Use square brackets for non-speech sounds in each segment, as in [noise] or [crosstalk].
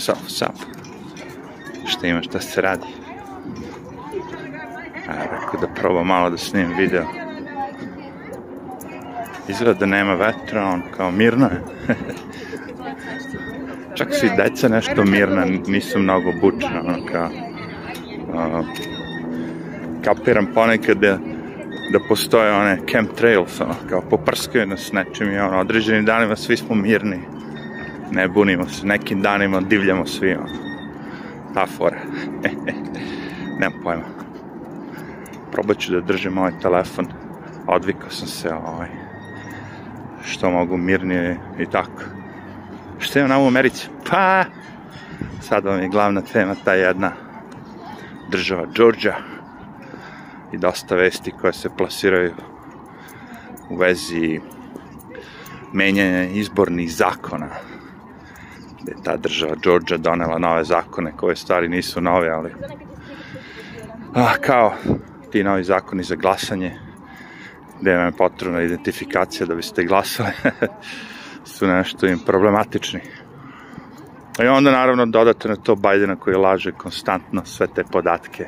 Samo, samo. Šta ima, šta se radi? A, rekao da probam malo da snim video. Izgleda da nema vetra, on kao mirno je. [laughs] Čak su i deca nešto mirna, nisu mnogo bučna, ono kao... Uh, kapiram ponekad da da postoje one chemtrails, ono, kao poprskaju nas nečim i ono, određenim danima svi smo mirni. Ne bunimo se, nekim danima divljamo svima. Ta fora. [laughs] Nemam pojma. Probat ću da držim ovaj telefon. Odvikao sam se, ovaj, što mogu mirnije i tako. Šta imam na ovu Americi? Pa, sad vam je glavna tema ta jedna država Đorđa i dosta vesti koje se plasiraju u vezi menjanja izbornih zakona gde je ta država Georgia donela nove zakone, koje stvari nisu nove, ali a, kao ti novi zakoni za glasanje, gde vam je potrebna identifikacija da biste glasali, [laughs] su nešto im problematični. I onda naravno dodate na to Bajdena koji laže konstantno sve te podatke.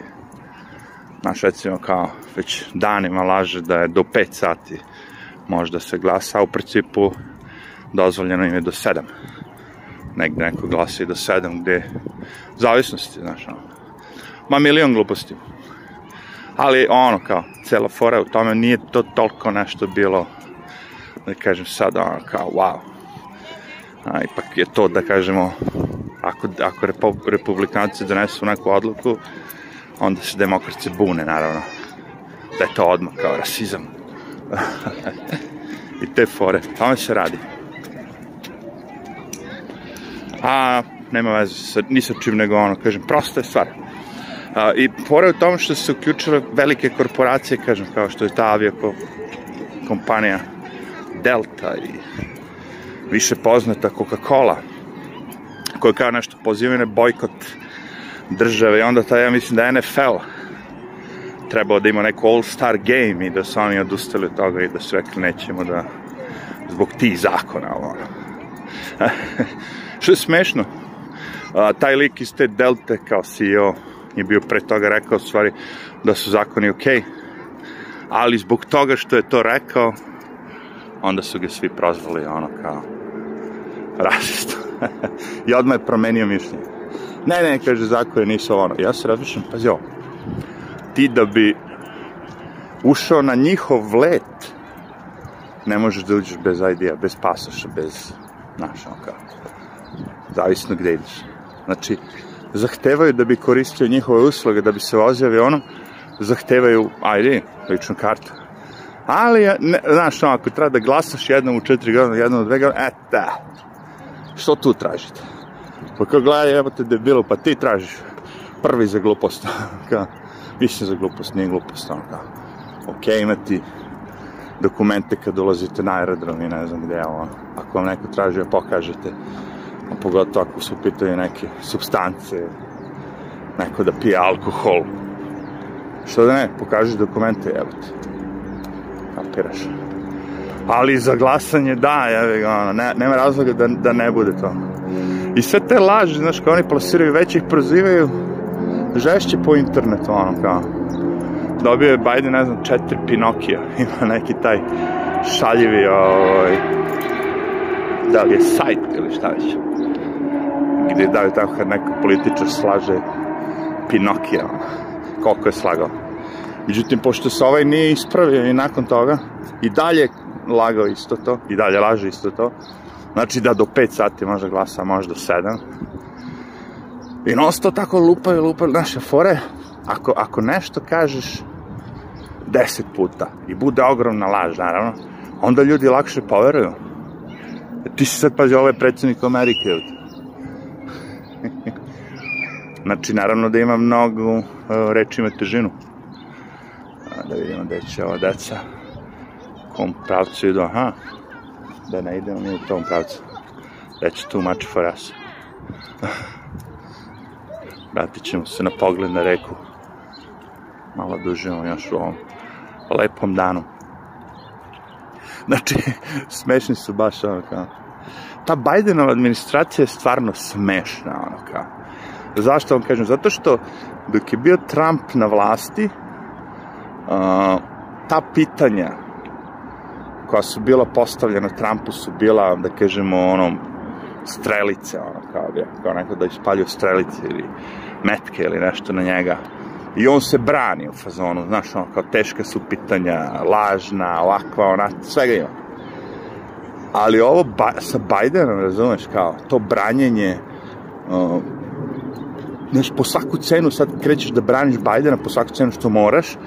Znaš, recimo kao već danima laže da je do 5 sati možda se glasa, a u principu dozvoljeno im je do 7 negde neko glasa i do sedam, gde zavisnosti, znaš, ono. Ma milion gluposti. Ali, ono, kao, cela fora u tome nije to toliko nešto bilo, da kažem sad, ono, kao, wow. A, ipak je to, da kažemo, ako, ako republikanci donesu neku odluku, onda se demokratci bune, naravno. Da je to odmah kao rasizam. [laughs] I te fore, tome se radi a nema veze sa, ni sa čim nego ono, kažem, prosta je stvar. A, I pored u što su se uključile velike korporacije, kažem, kao što je ta avijako kompanija Delta i više poznata Coca-Cola, koja kao nešto pozivaju na bojkot države i onda taj, ja mislim da NFL trebao da ima neko all-star game i da su oni odustali od toga i da su rekli nećemo da zbog tih zakona, ono što je smešno. A, taj lik iz te Delte kao CEO je bio pre toga rekao stvari da su zakoni ok, ali zbog toga što je to rekao, onda su ga svi prozvali ono kao rasista. [laughs] I odmah je promenio mišljenje. Ne, ne, kaže, zakoni nisu ono. Ja se razmišljam, pazi ovo, ti da bi ušao na njihov let, ne možeš da uđeš bez ID-a, bez pasoša, bez Znaš, on kao, zavisno gde ideš. Znači, zahtevaju da bi koristio njihove usluge, da bi se vozio avionom, zahtevaju ajde, ličnu kartu. Ali, ne, znaš, ono, ako treba da glasaš jednom u četiri godine, jednom u dve godine, eto, da. što tu tražite? Pa kao gledaj, evo te debilo, pa ti tražiš prvi za glupost. [laughs] kao, mislim za glupost, nije glupost, ono kao, okej okay, imati dokumente kad dolazite na aerodrom i ne znam gde, ono, ako vam neko traži da pokažete, a pogotovo ako su pitaju neke substance, neko da pije alkohol, što da ne, pokaži dokumente, evo te. Kapiraš. Ali za glasanje da, evo ga, ono, ne, nema razloga da, da ne bude to. I sve te laži, znaš, koje oni plasiraju, već ih prozivaju žešće po internetu, ono, kao Dobio je Biden, ne znam, četiri Pinokija. [laughs] Ima neki taj šaljivi, ovaj, da li je sajt ili šta već. Gde da li tamo kad neko političar slaže Pinokija, koliko je slagao. Međutim, pošto se ovaj nije ispravio i nakon toga, i dalje lagao isto to, i dalje laže isto to, znači da do 5 sati može glasa, možda do 7. I non tako lupaju, lupaju, naše fore, ako, ako nešto kažeš deset puta i bude ogromna laž, naravno, onda ljudi lakše poveruju. E, ti si sad, pazi, ovo ovaj je predsednik Amerike. [laughs] znači, naravno da ima mnogo e, reči ima težinu. da vidimo da će ova deca u kom pravcu idu. Aha, da ne idemo mi u tom pravcu. That's too much for us. Vratit ćemo se na pogled na reku malo da uživamo još u ovom lepom danu. Znači, [laughs] smešni su baš ono kao... Ta Bidenova administracija je stvarno smešna, ono kao. Zašto vam kažem? Zato što dok je bio Trump na vlasti, uh, ta pitanja koja su bila postavljena Trumpu su bila, da kažemo, ono, strelice, ono, kao, bi, kao neko da ispaljuje strelice ili metke ili nešto na njega. I on se brani u fazonu, znaš, ono, kao teška su pitanja, lažna, ovakva, ona, svega ima. Ali ovo ba, sa Bidenom, razumeš, kao, to branjenje, uh, znaš, po svaku cenu sad krećeš da braniš Bajdena, po svaku cenu što moraš,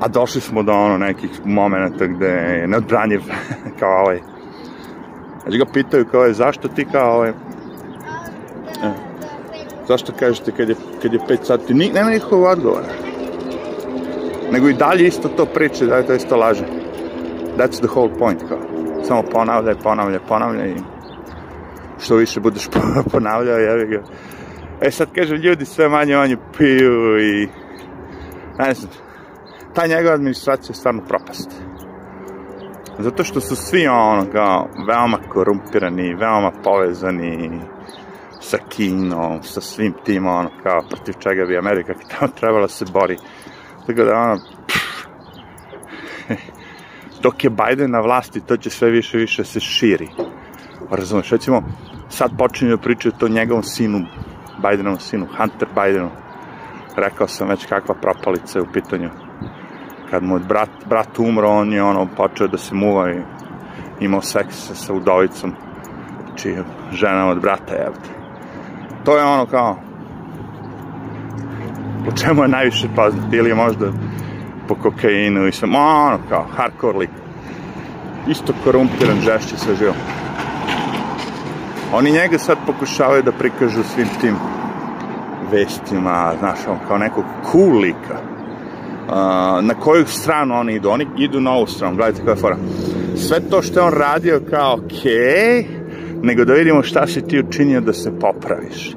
a došli smo do ono nekih momenta gde je neodbranjiv, [laughs] kao ovaj. Znači ga pitaju kao je, zašto ti kao ovaj, zašto kažete kad je, kad je 5 sati, Ni, nema nikakvog odgovora. Nego i dalje isto to priče, da je to isto laže. That's the whole point, kao. Samo ponavljaj, ponavljaj, ponavljaj i što više budeš [laughs] ponavljao, jevi ga. E sad kažem, ljudi sve manje manje piju i... Ne znam, ta njegova administracija je stvarno propast. Zato što su svi ono kao veoma korumpirani, veoma povezani, sa Kinom, sa svim tim, ono, kao, protiv čega bi Amerika [laughs] tamo trebala da se bori. Tako da, ono, [laughs] dok je Biden na vlasti, to će sve više više se širi. Razumeš, recimo, sad počinju pričati o njegovom sinu, Bidenovom sinu, Hunter Bidenu. Rekao sam već kakva propalica je u pitanju. Kad mu brat, brat umro, on je ono počeo da se muva i imao seks sa, sa udovicom, čiji znači, žena od brata, jebate to je ono kao po čemu je najviše paznat ili možda po kokainu i sve, ono kao hardcore lik isto korumpiran žešće sve živo oni njega sad pokušavaju da prikažu svim tim vestima, znaš, on kao nekog cool lika. Uh, na koju stranu oni idu? Oni idu na ovu stranu, gledajte koja je fora. Sve to što je on radio kao, okej, okay, nego da vidimo šta si ti učinio da se popraviš.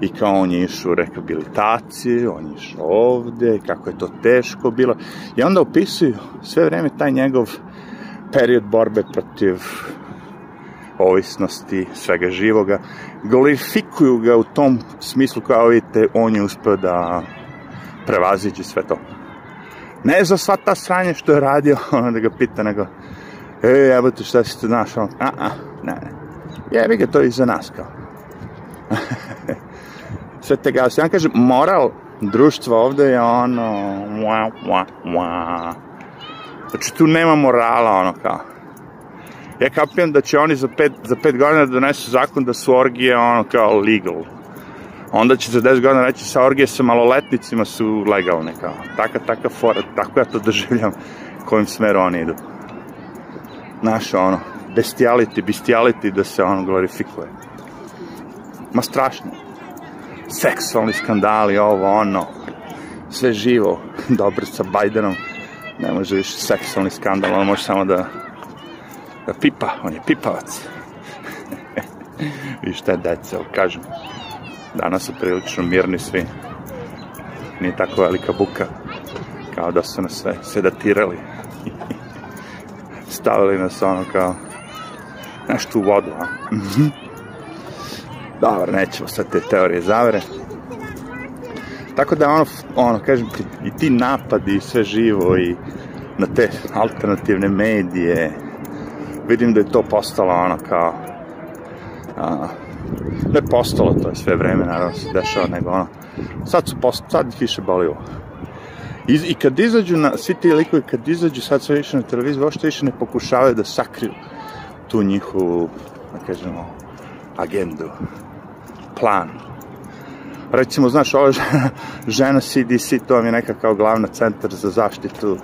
I kao on je išao u rehabilitaciju, on je išao ovde, kako je to teško bilo. I onda opisuju sve vreme taj njegov period borbe protiv ovisnosti, svega živoga. Glorifikuju ga u tom smislu kao vidite, on je uspeo da prevaziđe sve to. Ne za sva ta sranja što je radio, [laughs] ono da ga pita, nego, e, evo te šta si to znaš, a, a, ne, ne jebi ga to je iza nas kao. [laughs] Sve te gasi. Ja kažem, moral društva ovde je ono, mua, mua, mua. Znači tu nema morala ono kao. Ja kapiram da će oni za pet, za pet godina da donesu zakon da su orgije ono kao legal. Onda će za 10 godina reći sa orgije sa maloletnicima su legalne kao. Taka, taka fora, tako ja to [laughs] doživljam kojim smeru oni idu. Znaš ono, bestiality, bestiality da se on glorifikuje. Ma strašno. Seksualni skandali, ovo, ono. Sve živo. [laughs] Dobro sa Bajdenom. Ne može više seksualni skandal, on može samo da, da pipa. On je pipavac. [laughs] I šta je deca, kažem. Danas su prilično mirni svi. Nije tako velika buka. Kao da su nas sve sedatirali. [laughs] Stavili nas ono kao Nešto u vodu, a? Mhm. Dobar, nećemo sad te teorije zavere. Tako da, ono, ono, kažem ti, i ti napadi, sve živo i na te alternativne medije, vidim da je to postalo ono kao, a, ne postalo, to je sve vreme, naravno se dešava, nego ono, sad su post, sad više bolivo. I, I kad izađu na, svi ti likovi kad izađu sad sve više na televiziju, uopšte više ne pokušavaju da sakriju tu njihovu, da kažemo, agendu, plan. Recimo, znaš, ova žena CDC, to vam je neka kao glavna centar za zaštitu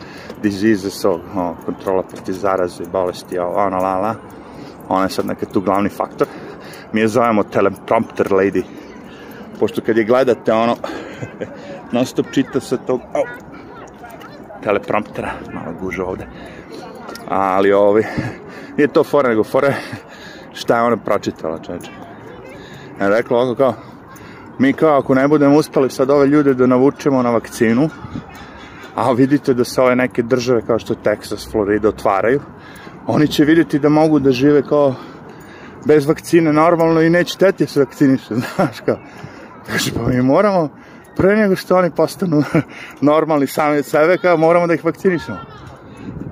diseases, o, kontrola proti zaraze, bolesti, o, ona, la, la. Ona je sad neka tu glavni faktor. Mi je zovemo teleprompter lady. Pošto kad je gledate, ono, [laughs] non stop čita sa tog, au, telepromptera, malo gužo ovde. Ali, ovi, nije to fora, nego fora šta je ona pročitala, čoveče. Ja rekla ovako kao, mi kao ako ne budemo uspeli sad ove ljude da navučemo na vakcinu, a vidite da se ove neke države kao što Texas, Florida otvaraju, oni će vidjeti da mogu da žive kao bez vakcine normalno i neće teti se vakciniše, [laughs] znaš kao. Kaže, pa mi moramo, pre nego što oni postanu [laughs] normalni sami od sebe, kao moramo da ih vakcinišemo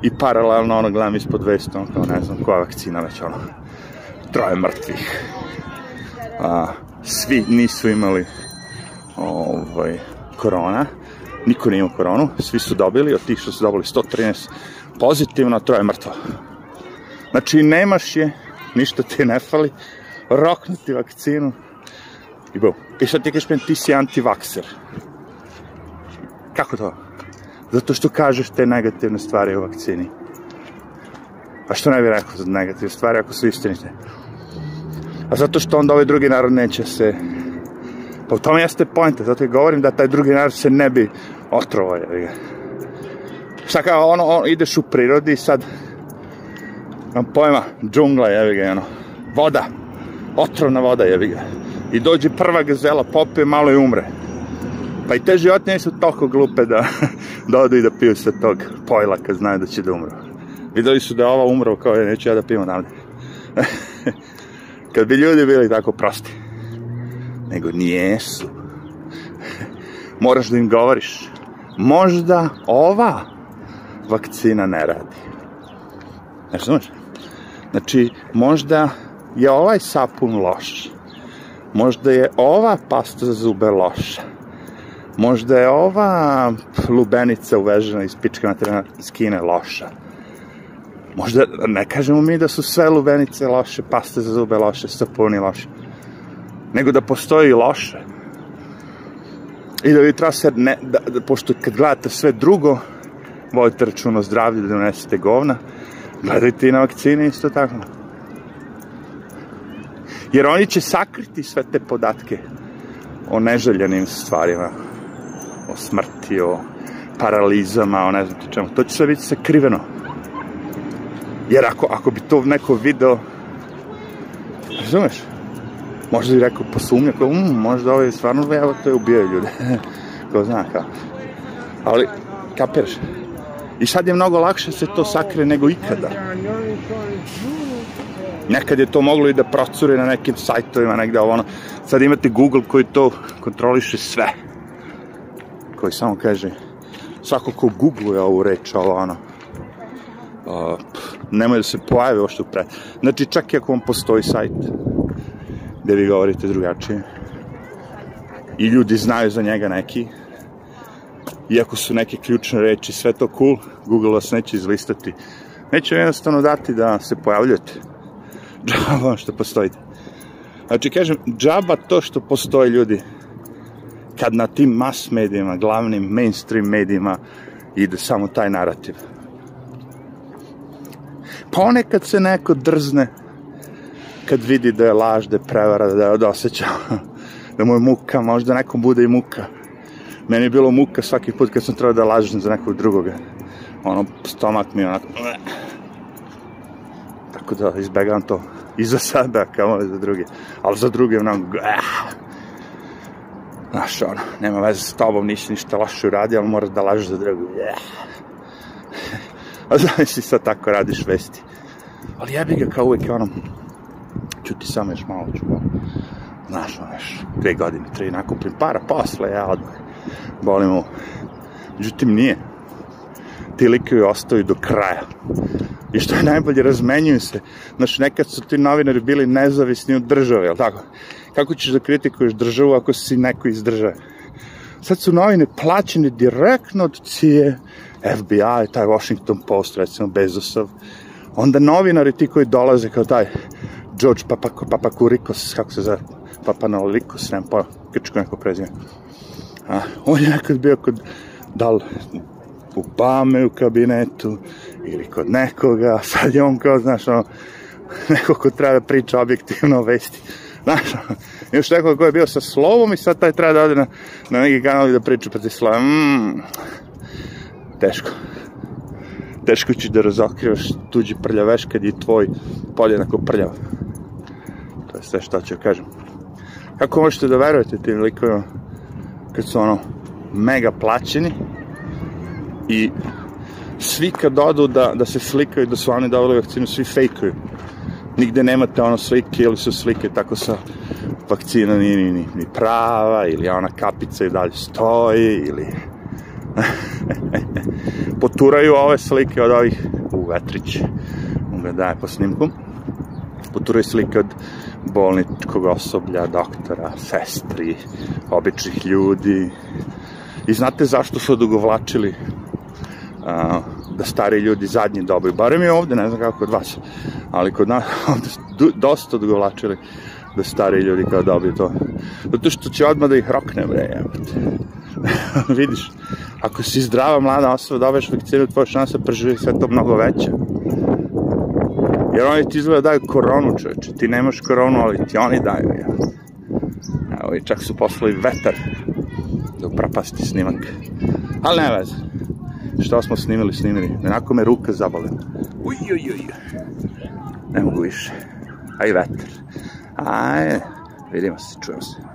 i paralelno ono gledam ispod 200, ono kao ne znam koja vakcina već ono, troje mrtvih. A, svi nisu imali ovaj, korona, niko nije imao koronu, svi su dobili, od tih što su dobili 113 pozitivno, troje mrtvo. Znači, nemaš je, ništa ti ne fali, roknuti vakcinu i bum. I sad ti kažeš meni, ti si antivakser. Kako to? zato što kažeš te negativne stvari o vakcini. A što ne bi rekao za negativne stvari ako su istinite? A zato što onda ovaj drugi narod neće se... Pa u tome jeste pojenta, zato i govorim da taj drugi narod se ne bi otrovao. Šta kao, ono, ono, ideš u prirodi i sad, nam pojma, džungla, jevi ga, ono, voda, otrovna voda, jevi ga. I dođe prva gazela, popije malo i umre. Pa i te životinje su toliko glupe da, da odu i da piju sa tog pojla kad znaju da će da umru. Videli su da ova umro kao je, neću ja da pijem odavde. [laughs] kad bi ljudi bili tako prosti. Nego nijesu. Moraš da im govoriš. Možda ova vakcina ne radi. Ne razumeš? Znači, možda je ovaj sapun loš. Možda je ova pasta za zube loša Možda je ova lubenica uvežena iz pička na iz Kine loša. Možda ne kažemo mi da su sve lubenice loše, paste za zube loše, sapuni loše. Nego da postoji loše. I da vi treba se, ne, da, da, pošto kad gledate sve drugo, vodite račun o zdravlju, da unesete govna, gledajte i na vakcine isto tako. Jer oni će sakriti sve te podatke o neželjenim stvarima o smrti, o paralizama, o ne znam ti čemu. To će sve biti sakriveno. Jer ako, ako bi to neko video, razumeš? Možda bi rekao, posumnja, kao, um, možda ovo ovaj je stvarno jeva, to je ubio ljude. [laughs] Ko zna, kao. Ali, kapiraš? I sad je mnogo lakše se to sakre nego ikada. Nekad je to moglo i da procure na nekim sajtovima, negde ovo ono. Sad imate Google koji to kontroliše sve koji samo kaže svako ko googluje ovu reč, ovo ono, uh, nemoj da se pojave ošto pre. Znači, čak i ako vam postoji sajt gde vi govorite drugačije i ljudi znaju za njega neki, iako su neke ključne reči, sve to cool, Google vas neće izlistati. Neće jednostavno dati da se pojavljujete. [laughs] Džaba što postojite. Znači, kažem, džaba to što postoji ljudi kad na tim mas medijima, glavnim mainstream medijima ide samo taj narativ. Ponekad pa se neko drzne kad vidi da je laž, da je prevara, da je odosećao, [laughs] da mu je muka, možda nekom bude i muka. Meni je bilo muka svaki put kad sam trebao da lažem za nekog drugoga. Ono, stomak mi je onako... Tako da izbegavam to i za sada, kao za druge. Ali za druge onako... Ah, Znaš, ono, nema veze sa tobom, nisi ništa loše uradio, ali moraš da lažeš za drugu. Yeah. A zamisli sad tako radiš vesti. Ali jebi ga kao uvek ono, ću ti samo još malo ću ono. Znaš, ono, još dve godine, tri nakupim para, posle ja odmah. Bolim ovo. Međutim, nije. Ti likovi ostaju do kraja. I što je najbolje, razmenjuju se. Znaš, nekad su ti novinari bili nezavisni od države, jel tako? kako ćeš da kritikuješ državu ako si neko iz države. Sad su novine plaćene direktno od CIA, FBI, taj Washington Post, recimo Bezosov. Onda novinari ti koji dolaze kao taj George Papako, Papakurikos, kako se zove, Papanolikos, nemam pa, grčko neko prezime. A, on je nekad bio kod, da li u Bame u kabinetu, ili kod nekoga, sad je on kao, znaš, ono, [laughs] neko ko treba da priča objektivno o vesti. Znaš, [laughs] još neko ko je bio sa slovom i sad taj treba da ode na, na neki kanal i da priča proti slova. Mm, teško. Teško ćeš da razokrivaš tuđi prljaveš kad je tvoj podjednako prljav. To je sve što ću da kažem. Kako možete da verujete tim likovima kad su ono mega plaćeni i svi kad odu da, da se slikaju da su oni dobili vakcinu, svi fejkuju nigde nemate ono slike ili su slike tako sa vakcina ni, ni, ni, ni prava ili ona kapica i dalje stoji ili [laughs] poturaju ove slike od ovih u Vetrić on ga daje po snimku poturaju slike od bolničkog osoblja, doktora, sestri, običnih ljudi i znate zašto su odugovlačili uh, da stari ljudi zadnji dobaju. Barem mi ovde, ne znam kako od vas, ali kod nas [laughs] ovde dosta odgovlačili da stari ljudi kao dobiju to. Zato što će odmah da ih rokne, bre, [laughs] Vidiš, ako si zdrava mlada osoba, dobiješ vakcinu, tvoja šansa preživi sve to mnogo veća. Jer oni ti izgleda daju koronu, čoveče. Ti nemaš koronu, ali ti oni daju, ja. Evo, i čak su poslali vetar da upropasti snimak. Ali ne veze. Šta smo snimili, snimili. Onako me ruka zabole. Uj, uj, uj. Ne mogu više. Aj vetar. Aj, vidimo se, čujemo se.